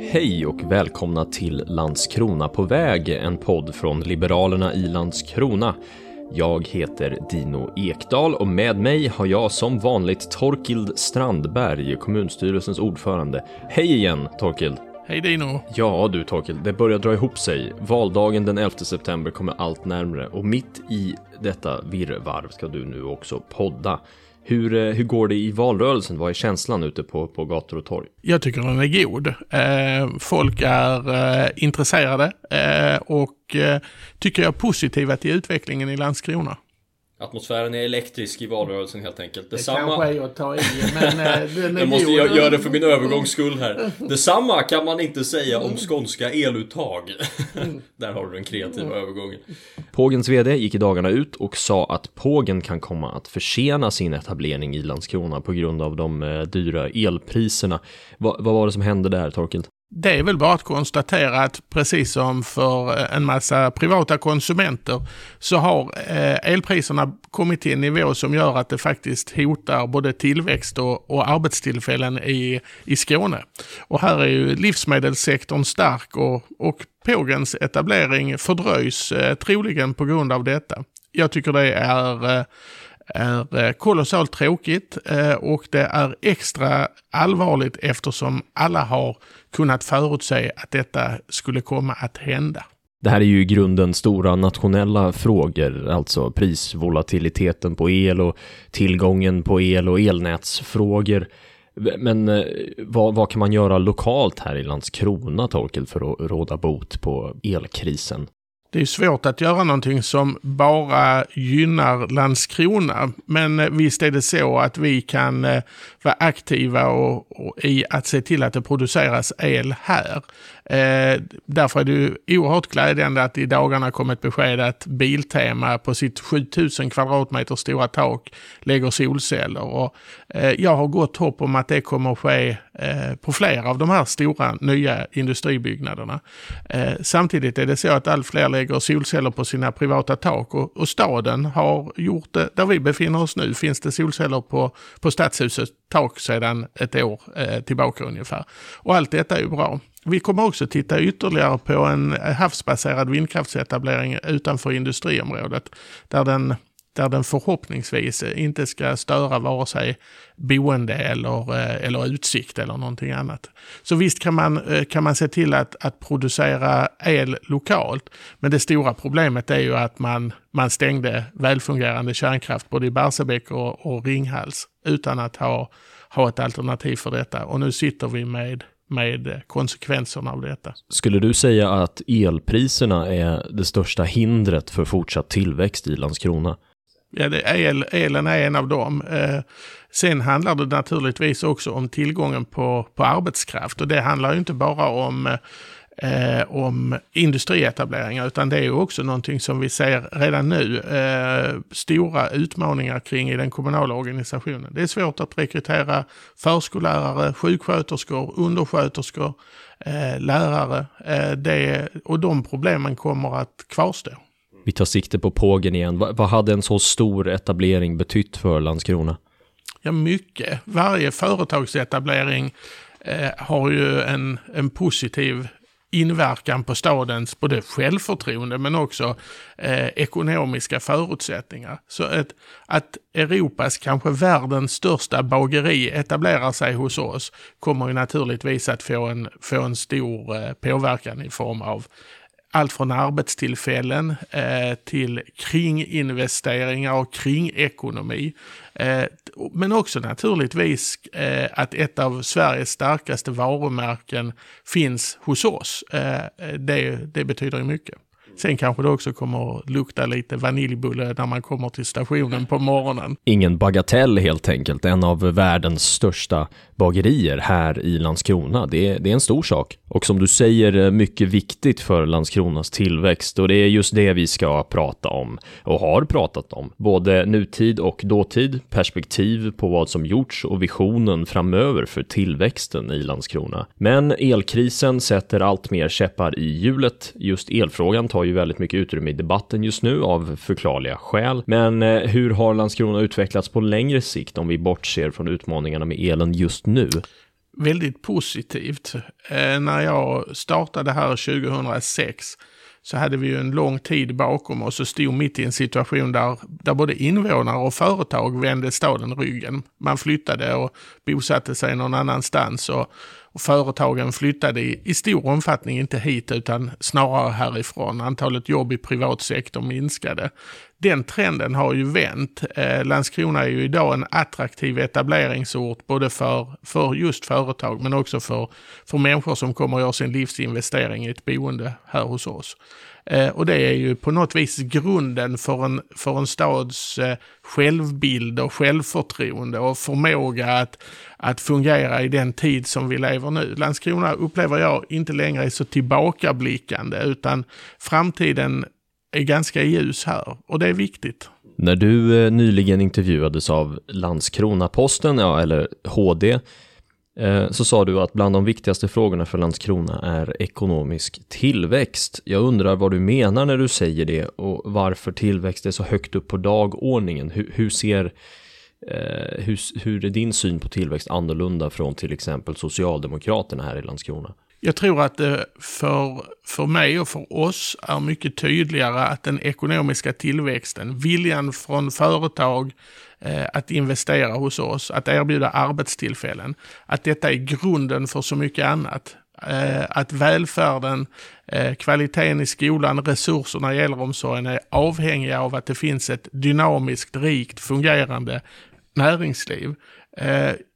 Hej och välkomna till Landskrona på väg, en podd från Liberalerna i Landskrona. Jag heter Dino Ekdal och med mig har jag som vanligt Torkild Strandberg, kommunstyrelsens ordförande. Hej igen Torkild! Hej Dino! Ja du Torkild, det börjar dra ihop sig. Valdagen den 11 september kommer allt närmre och mitt i detta virrvarv ska du nu också podda. Hur, eh, hur går det i valrörelsen? Vad är känslan ute på, på gator och torg? Jag tycker den är god. Eh, folk är eh, intresserade eh, och eh, tycker jag positiva till utvecklingen i Landskrona. Atmosfären är elektrisk i valrörelsen helt enkelt. Detsamma... Det kanske är att ta i, men eh, är Jag måste jag göra det för min övergångs skull här. Detsamma kan man inte säga om skånska eluttag. Där har du den kreativa övergången. Pågens VD gick i dagarna ut och sa att Pågen kan komma att försena sin etablering i Landskrona på grund av de eh, dyra elpriserna. Va, vad var det som hände där, Torkild? Det är väl bara att konstatera att precis som för eh, en massa privata konsumenter så har eh, elpriserna kommit till en nivå som gör att det faktiskt hotar både tillväxt och, och arbetstillfällen i, i Skåne. Och här är ju livsmedelssektorn stark och, och Pågens etablering fördröjs eh, troligen på grund av detta. Jag tycker det är eh, är eh, kolossalt tråkigt eh, och det är extra allvarligt eftersom alla har kunnat förutse att detta skulle komma att hända. Det här är ju i grunden stora nationella frågor, alltså prisvolatiliteten på el och tillgången på el och elnätsfrågor. Men eh, vad, vad kan man göra lokalt här i Landskrona, Torkel, för att råda bot på elkrisen? Det är svårt att göra någonting som bara gynnar Landskrona. Men eh, visst är det så att vi kan eh, vara aktiva och, och i att se till att det produceras el här. Eh, därför är det ju oerhört glädjande att i dagarna kom ett besked att Biltema på sitt 7000 kvadratmeter stora tak lägger solceller. Och, eh, jag har gott hopp om att det kommer att ske eh, på flera av de här stora nya industribyggnaderna. Eh, samtidigt är det så att allt fler lägger solceller på sina privata tak och, och staden har gjort det. Där vi befinner oss nu finns det solceller på, på stadshusets tak sedan ett år eh, tillbaka ungefär. Och allt detta är ju bra. Vi kommer också titta ytterligare på en havsbaserad vindkraftsetablering utanför industriområdet. Där den, där den förhoppningsvis inte ska störa vare sig boende eller, eh, eller utsikt eller någonting annat. Så visst kan man, eh, kan man se till att, att producera el lokalt. Men det stora problemet är ju att man, man stängde välfungerande kärnkraft både i Barsebäck och, och Ringhals utan att ha, ha ett alternativ för detta. Och nu sitter vi med med konsekvenserna av detta. Skulle du säga att elpriserna är det största hindret för fortsatt tillväxt i Landskrona? Ja, det, el, elen är en av dem. Eh, sen handlar det naturligtvis också om tillgången på, på arbetskraft och det handlar ju inte bara om eh, eh, om industrietableringar, utan det är ju också någonting som vi ser redan nu eh, stora utmaningar kring i den kommunala organisationen. Det är svårt att rekrytera förskollärare, sjuksköterskor, undersköterskor, eh, lärare. Eh, det, och de problemen kommer att kvarstå. Vi tar sikte på pågen igen. Vad, vad hade en så stor etablering betytt för Landskrona? Ja, mycket. Varje företagsetablering eh, har ju en, en positiv inverkan på stadens både självförtroende men också eh, ekonomiska förutsättningar. Så ett, att Europas, kanske världens största bageri etablerar sig hos oss kommer ju naturligtvis att få en, få en stor eh, påverkan i form av allt från arbetstillfällen eh, till kringinvesteringar och kringekonomi. Eh, men också naturligtvis eh, att ett av Sveriges starkaste varumärken finns hos oss. Eh, det, det betyder ju mycket. Sen kanske det också kommer att lukta lite vaniljbulle när man kommer till stationen på morgonen. Ingen bagatell helt enkelt, en av världens största bagerier här i Landskrona. Det är, det är en stor sak. Och som du säger, eh, mycket viktigt för Landskronas tillväxt. Och det är just det vi ska prata om och har pratat om. Både nutid och dåtid, perspektiv på vad som gjorts och visionen framöver för tillväxten i Landskrona. Men elkrisen sätter allt mer käppar i hjulet. Just elfrågan tar ju väldigt mycket utrymme i debatten just nu av förklarliga skäl. Men eh, hur har Landskrona utvecklats på längre sikt om vi bortser från utmaningarna med elen just nu? väldigt positivt. Eh, när jag startade här 2006 så hade vi ju en lång tid bakom oss och stod mitt i en situation där, där både invånare och företag vände staden ryggen. Man flyttade och bosatte sig någon annanstans och företagen flyttade i, i, stor omfattning inte hit utan snarare härifrån. Antalet jobb i privat sektor minskade den trenden har ju vänt. Eh, Landskrona är ju idag en attraktiv etableringsort både för, för just företag men också för, för människor som kommer att göra sin livsinvestering i ett boende här hos oss. Eh, och det är ju på något vis grunden för en, för en stads eh, självbild och självförtroende och förmåga att, att fungera i den tid som vi lever nu. Landskrona upplever jag inte längre är så tillbakablickande utan framtiden är ganska ljus här och det är viktigt. När du eh, nyligen intervjuades av Landskrona-Posten, ja, eller HD, Eh, så sa du att bland de viktigaste frågorna för Landskrona är ekonomisk tillväxt. Jag undrar vad du menar när du säger det och varför tillväxt är så högt upp på dagordningen. Hur, hur ser eh, hur, hur är din syn på tillväxt annorlunda från till exempel Socialdemokraterna här i Landskrona? Jag tror att det för, för mig och för oss är mycket tydligare att den ekonomiska tillväxten, viljan från företag Eh, att investera hos oss, att erbjuda arbetstillfällen, att detta är grunden för så mycket annat. Eh, att välfärden, eh, kvaliteten i skolan, resurserna i äldreomsorgen är avhängiga av att det finns ett dynamiskt, rikt, fungerande näringsliv.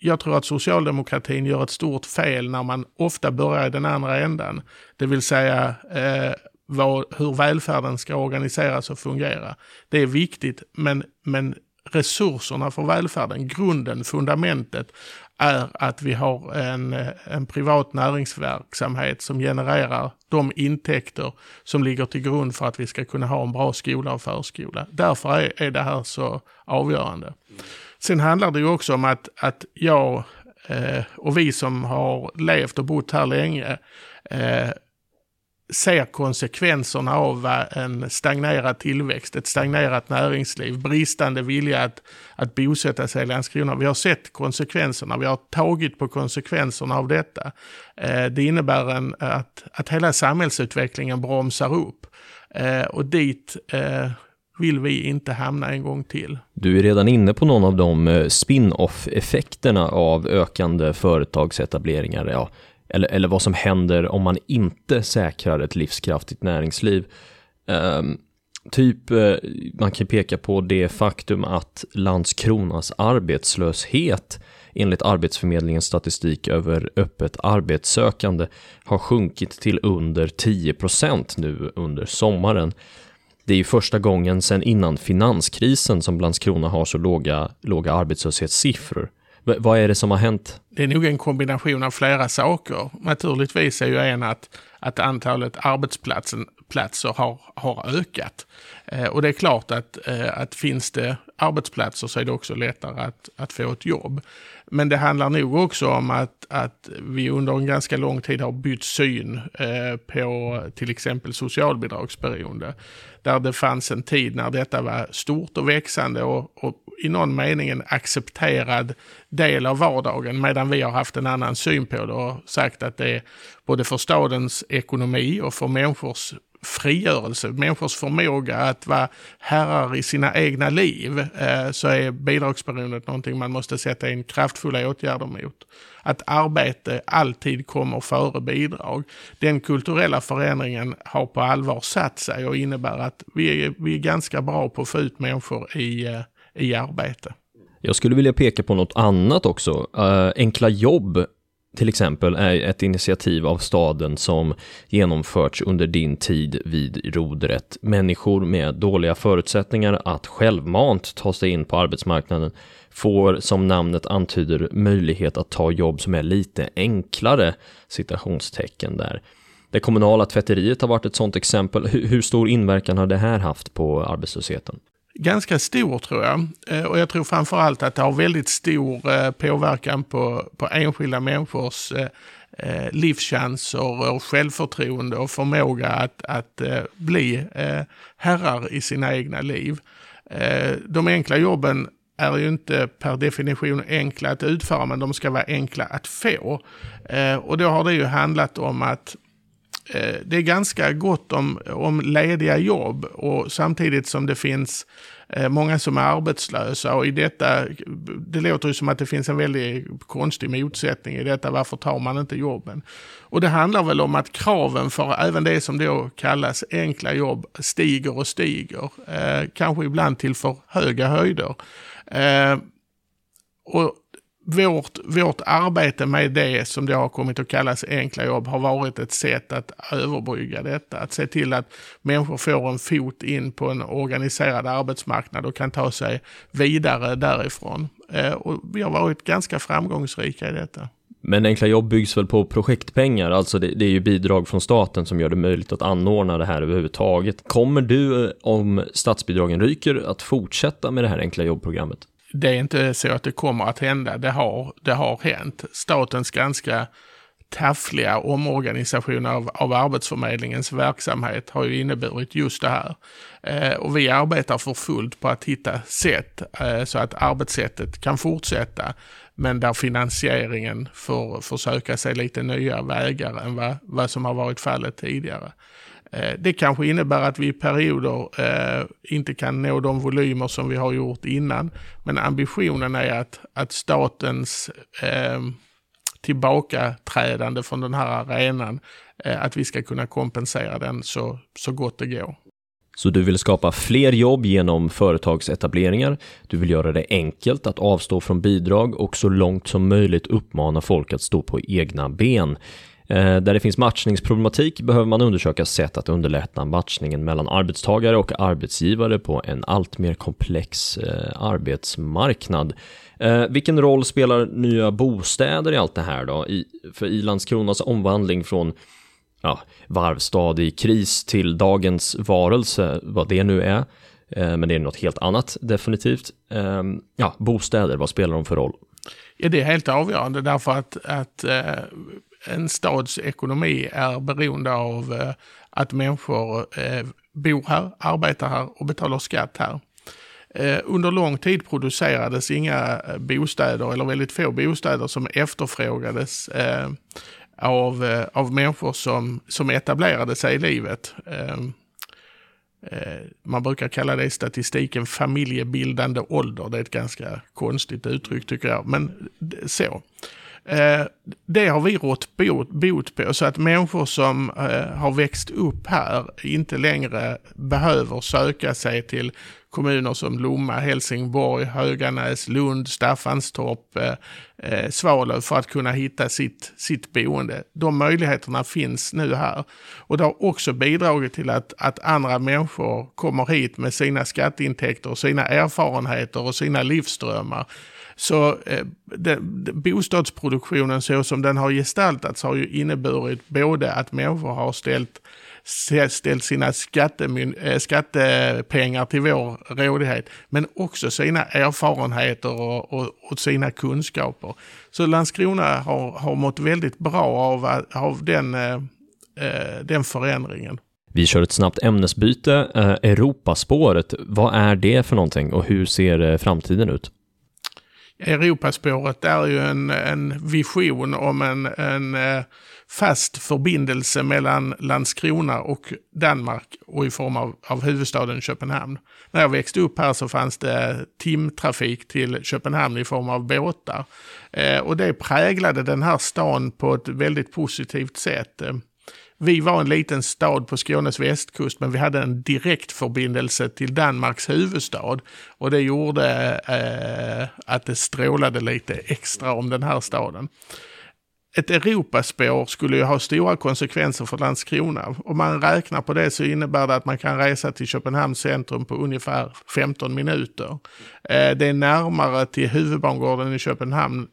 Jag tror att socialdemokratin gör ett stort fel när man ofta börjar i den andra änden. Det vill säga vad, hur välfärden ska organiseras och fungera. Det är viktigt, men, men resurserna för välfärden, grunden, fundamentet, är att vi har en, en privat näringsverksamhet som genererar de intäkter som ligger till grund för att vi ska kunna ha en bra skola och förskola. Därför är, är det här så avgörande. Sen handlar det ju också om att, att jag eh, och vi som har levt och bott här länge eh, ser konsekvenserna av eh, en stagnerad tillväxt, ett stagnerat näringsliv, bristande vilja att, att bosätta sig i Landskrona. Vi har sett konsekvenserna, vi har tagit på konsekvenserna av detta. Eh, det innebär en, att, att hela samhällsutvecklingen bromsar upp. Eh, och dit vill vi inte hamna en gång till. Du är redan inne på någon av de spin-off-effekterna av ökande företagsetableringar, ja, eller, eller vad som händer om man inte säkrar ett livskraftigt näringsliv. Um, typ, eh, man kan peka på det faktum att Landskronas arbetslöshet enligt Arbetsförmedlingens statistik över öppet arbetssökande har sjunkit till under 10% nu under sommaren. Det är ju första gången sedan innan finanskrisen som Landskrona har så låga, låga arbetslöshetssiffror. V vad är det som har hänt? Det är nog en kombination av flera saker. Naturligtvis är ju en att, att antalet arbetsplatser har, har ökat. Eh, och det är klart att, eh, att finns det arbetsplatser så är det också lättare att, att få ett jobb. Men det handlar nog också om att, att vi under en ganska lång tid har bytt syn eh, på till exempel socialbidragsberoende. Där det fanns en tid när detta var stort och växande och, och i någon mening en accepterad del av vardagen. Medan vi har haft en annan syn på det och sagt att det är både för stadens ekonomi och för människors frigörelse, människors förmåga att vara herrar i sina egna liv, eh, så är bidragsberoendet någonting man måste sätta in kraftfulla åtgärder mot. Att arbete alltid kommer före bidrag. Den kulturella förändringen har på allvar satt sig och innebär att vi är, vi är ganska bra på att få ut människor i, eh, i arbete. Jag skulle vilja peka på något annat också. Eh, enkla jobb till exempel är ett initiativ av staden som genomförts under din tid vid rodret. Människor med dåliga förutsättningar att självmant ta sig in på arbetsmarknaden får, som namnet antyder, möjlighet att ta jobb som är lite enklare, citationstecken där. Det kommunala tvätteriet har varit ett sådant exempel. Hur, stor inverkan har det här haft på arbetslösheten? Ganska stor tror jag. Eh, och jag tror framförallt att det har väldigt stor eh, påverkan på, på enskilda människors eh, livschanser och självförtroende och förmåga att, att bli herrar i sina egna liv. De enkla jobben är ju inte per definition enkla att utföra, men de ska vara enkla att få. Och då har det ju handlat om att Eh, det är ganska gott om, om lediga jobb och samtidigt som det finns eh, många som är arbetslösa och i detta, det låter ju som att det finns en väldigt konstig motsättning i detta, varför tar man inte jobben? Och det handlar väl om att kraven för även det som då kallas enkla jobb stiger och stiger, eh, kanske ibland till för höga höjder. Eh, och vårt, vårt arbete med det som det har kommit att kallas enkla jobb har varit ett sätt att överbrygga detta. Att se till att människor får en fot in på en organiserad arbetsmarknad och kan ta sig vidare därifrån. Eh, och vi har varit ganska framgångsrika i detta. Men enkla jobb byggs väl på projektpengar, alltså det, det, är ju bidrag från staten som gör det möjligt att anordna det här överhuvudtaget. Kommer du, eh, om statsbidragen ryker, att fortsätta med det här enkla jobbprogrammet? Det är inte så att det kommer att hända. Det har, det har hänt. Statens ganska taffliga omorganisation av, av Arbetsförmedlingens verksamhet har ju inneburit just det här. Eh, och vi arbetar för fullt på att hitta sätt eh, så att arbetssättet kan fortsätta, men där finansieringen får, försöka sig lite nya vägar än vad, vad som har varit fallet tidigare. Eh, det kanske innebär att vi i perioder eh, inte kan nå de volymer som vi har gjort innan. Men ambitionen är att, att statens eh, tillbakaträdande från den här arenan, eh, att vi ska kunna kompensera den så, så gott det går. Så du vill skapa fler jobb genom företagsetableringar. Du vill göra det enkelt att avstå från bidrag och så långt som möjligt uppmana folk att stå på egna ben. Eh, där det finns matchningsproblematik behöver man undersöka sätt att underlätta matchningen mellan arbetstagare och arbetsgivare på en allt mer komplex eh, arbetsmarknad. Eh, vilken roll spelar nya bostäder i allt det här då? I, för i Landskronas omvandling från ja, varvstad i kris till dagens varelse, vad det nu är. Eh, men det är något helt annat definitivt. Eh, ja, bostäder, vad spelar de för roll? Ja, det är helt avgörande därför att, att eh, en stads ekonomi är beroende av eh, att människor eh, bor här, arbetar här och betalar skatt här. Eh, under lång tid producerades inga bostäder, eller väldigt få bostäder, som efterfrågades av, av människor som, som etablerade sig i livet. Ehm, man brukar kalla det i statistiken familjebildande ålder. Det är ett ganska konstigt uttryck tycker jag, men så. Eh, det har vi rått bot, bot på så att människor som eh, har växt upp här inte längre behöver söka sig till kommuner som Lomma, Helsingborg, Höganäs, Lund, Staffanstorp, eh, eh, Svalöv för att kunna hitta sitt, sitt boende. De möjligheterna finns nu här. Och det har också bidragit till att, att andra människor kommer hit med sina skatteintäkter, sina erfarenheter och sina livsdrömmar så eh, det, bostadsproduktionen så som den har gestaltats har ju inneburit både att människor har ställt ställt sina eh, skattepengar till vår rådighet, men också sina erfarenheter och, och, och, sina kunskaper. Så Landskrona har, har mått väldigt bra av, av den, eh, eh den förändringen. Vi kör ett snabbt ämnesbyte. Eh, Europaspåret, vad är det för någonting och hur ser framtiden ut? Europaspåret är ju en, en vision om en, en eh, fast förbindelse mellan Landskrona och Danmark och i form av, av huvudstaden Köpenhamn. När jag växte upp här så fanns det timtrafik till Köpenhamn i form av båtar. Eh, och det präglade den här stan på ett väldigt positivt sätt. Vi var en liten stad på Skånes västkust men vi hade en direktförbindelse till Danmarks huvudstad. Och det gjorde eh, att det strålade lite extra om den här staden. Ett Europaspår skulle ju ha stora konsekvenser för Landskrona. Om man räknar på det så innebär det att man kan resa till Köpenhamns centrum på ungefär 15 minuter. Eh, det är närmare till huvudbangården i Köpenhamn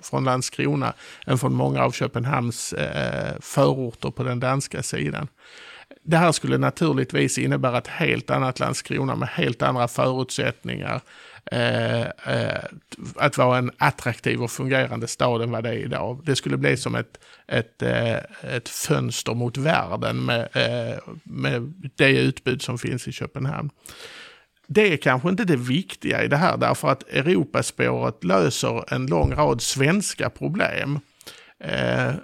från Landskrona än från många av Köpenhamns eh, förorter på den danska sidan. Det här skulle naturligtvis innebära ett helt annat Landskrona med helt andra förutsättningar. Eh, eh, att vara en attraktiv och fungerande stad än vad det är idag. Det skulle bli som ett, ett, eh, ett fönster mot världen med, eh, med det utbud som finns i Köpenhamn det är kanske inte det viktiga i det här därför att Europaspåret löser en lång rad svenska problem. Eh,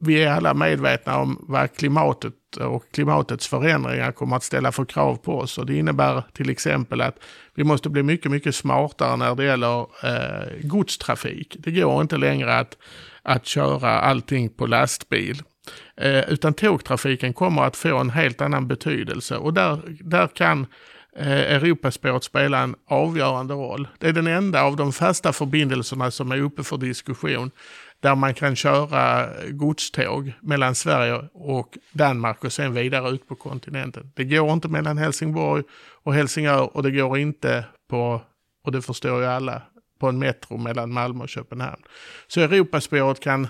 vi är alla medvetna om vad klimatet och klimatets förändringar kommer att ställa för krav på oss. Och det innebär till exempel att vi måste bli mycket, mycket smartare när det gäller eh, godstrafik. Det går inte längre att, att köra allting på lastbil. Eh, utan tågtrafiken kommer att få en helt annan betydelse och där, där kan Eh, Europaspåret spela en avgörande roll. Det är den enda av de fasta förbindelserna som är uppe för diskussion där man kan köra godståg mellan Sverige och Danmark och sen vidare ut på kontinenten. Det går inte mellan Helsingborg och Helsingör och det går inte på, och det förstår ju alla, på en metro mellan Malmö och Köpenhamn. Så Europaspåret kan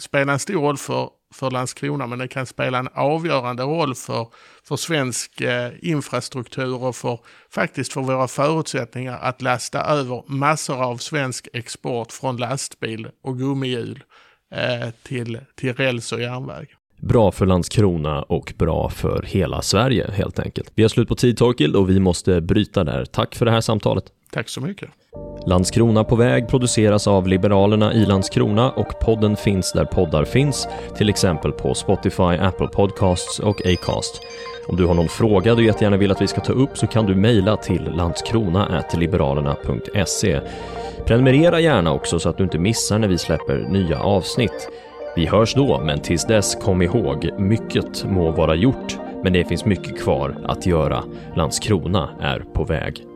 spela en stor roll för för Landskrona, men det kan spela en avgörande roll för, för svensk eh, infrastruktur och för, faktiskt för våra förutsättningar att lasta över massor av svensk export från lastbil och gummihjul eh, till, till räls och järnväg. Bra för Landskrona och bra för hela Sverige helt enkelt. Vi har slut på tid Torkild och vi måste bryta där. Tack för det här samtalet. Tack så mycket. Landskrona på väg produceras av Liberalerna i Landskrona och podden finns där poddar finns, till exempel på Spotify, Apple Podcasts och Acast. Om du har någon fråga du jättegärna vill att vi ska ta upp så kan du mejla till landskrona.liberalerna.se. Prenumerera gärna också så att du inte missar när vi släpper nya avsnitt. Vi hörs då, men tills dess kom ihåg, mycket må vara gjort, men det finns mycket kvar att göra. Landskrona är på väg.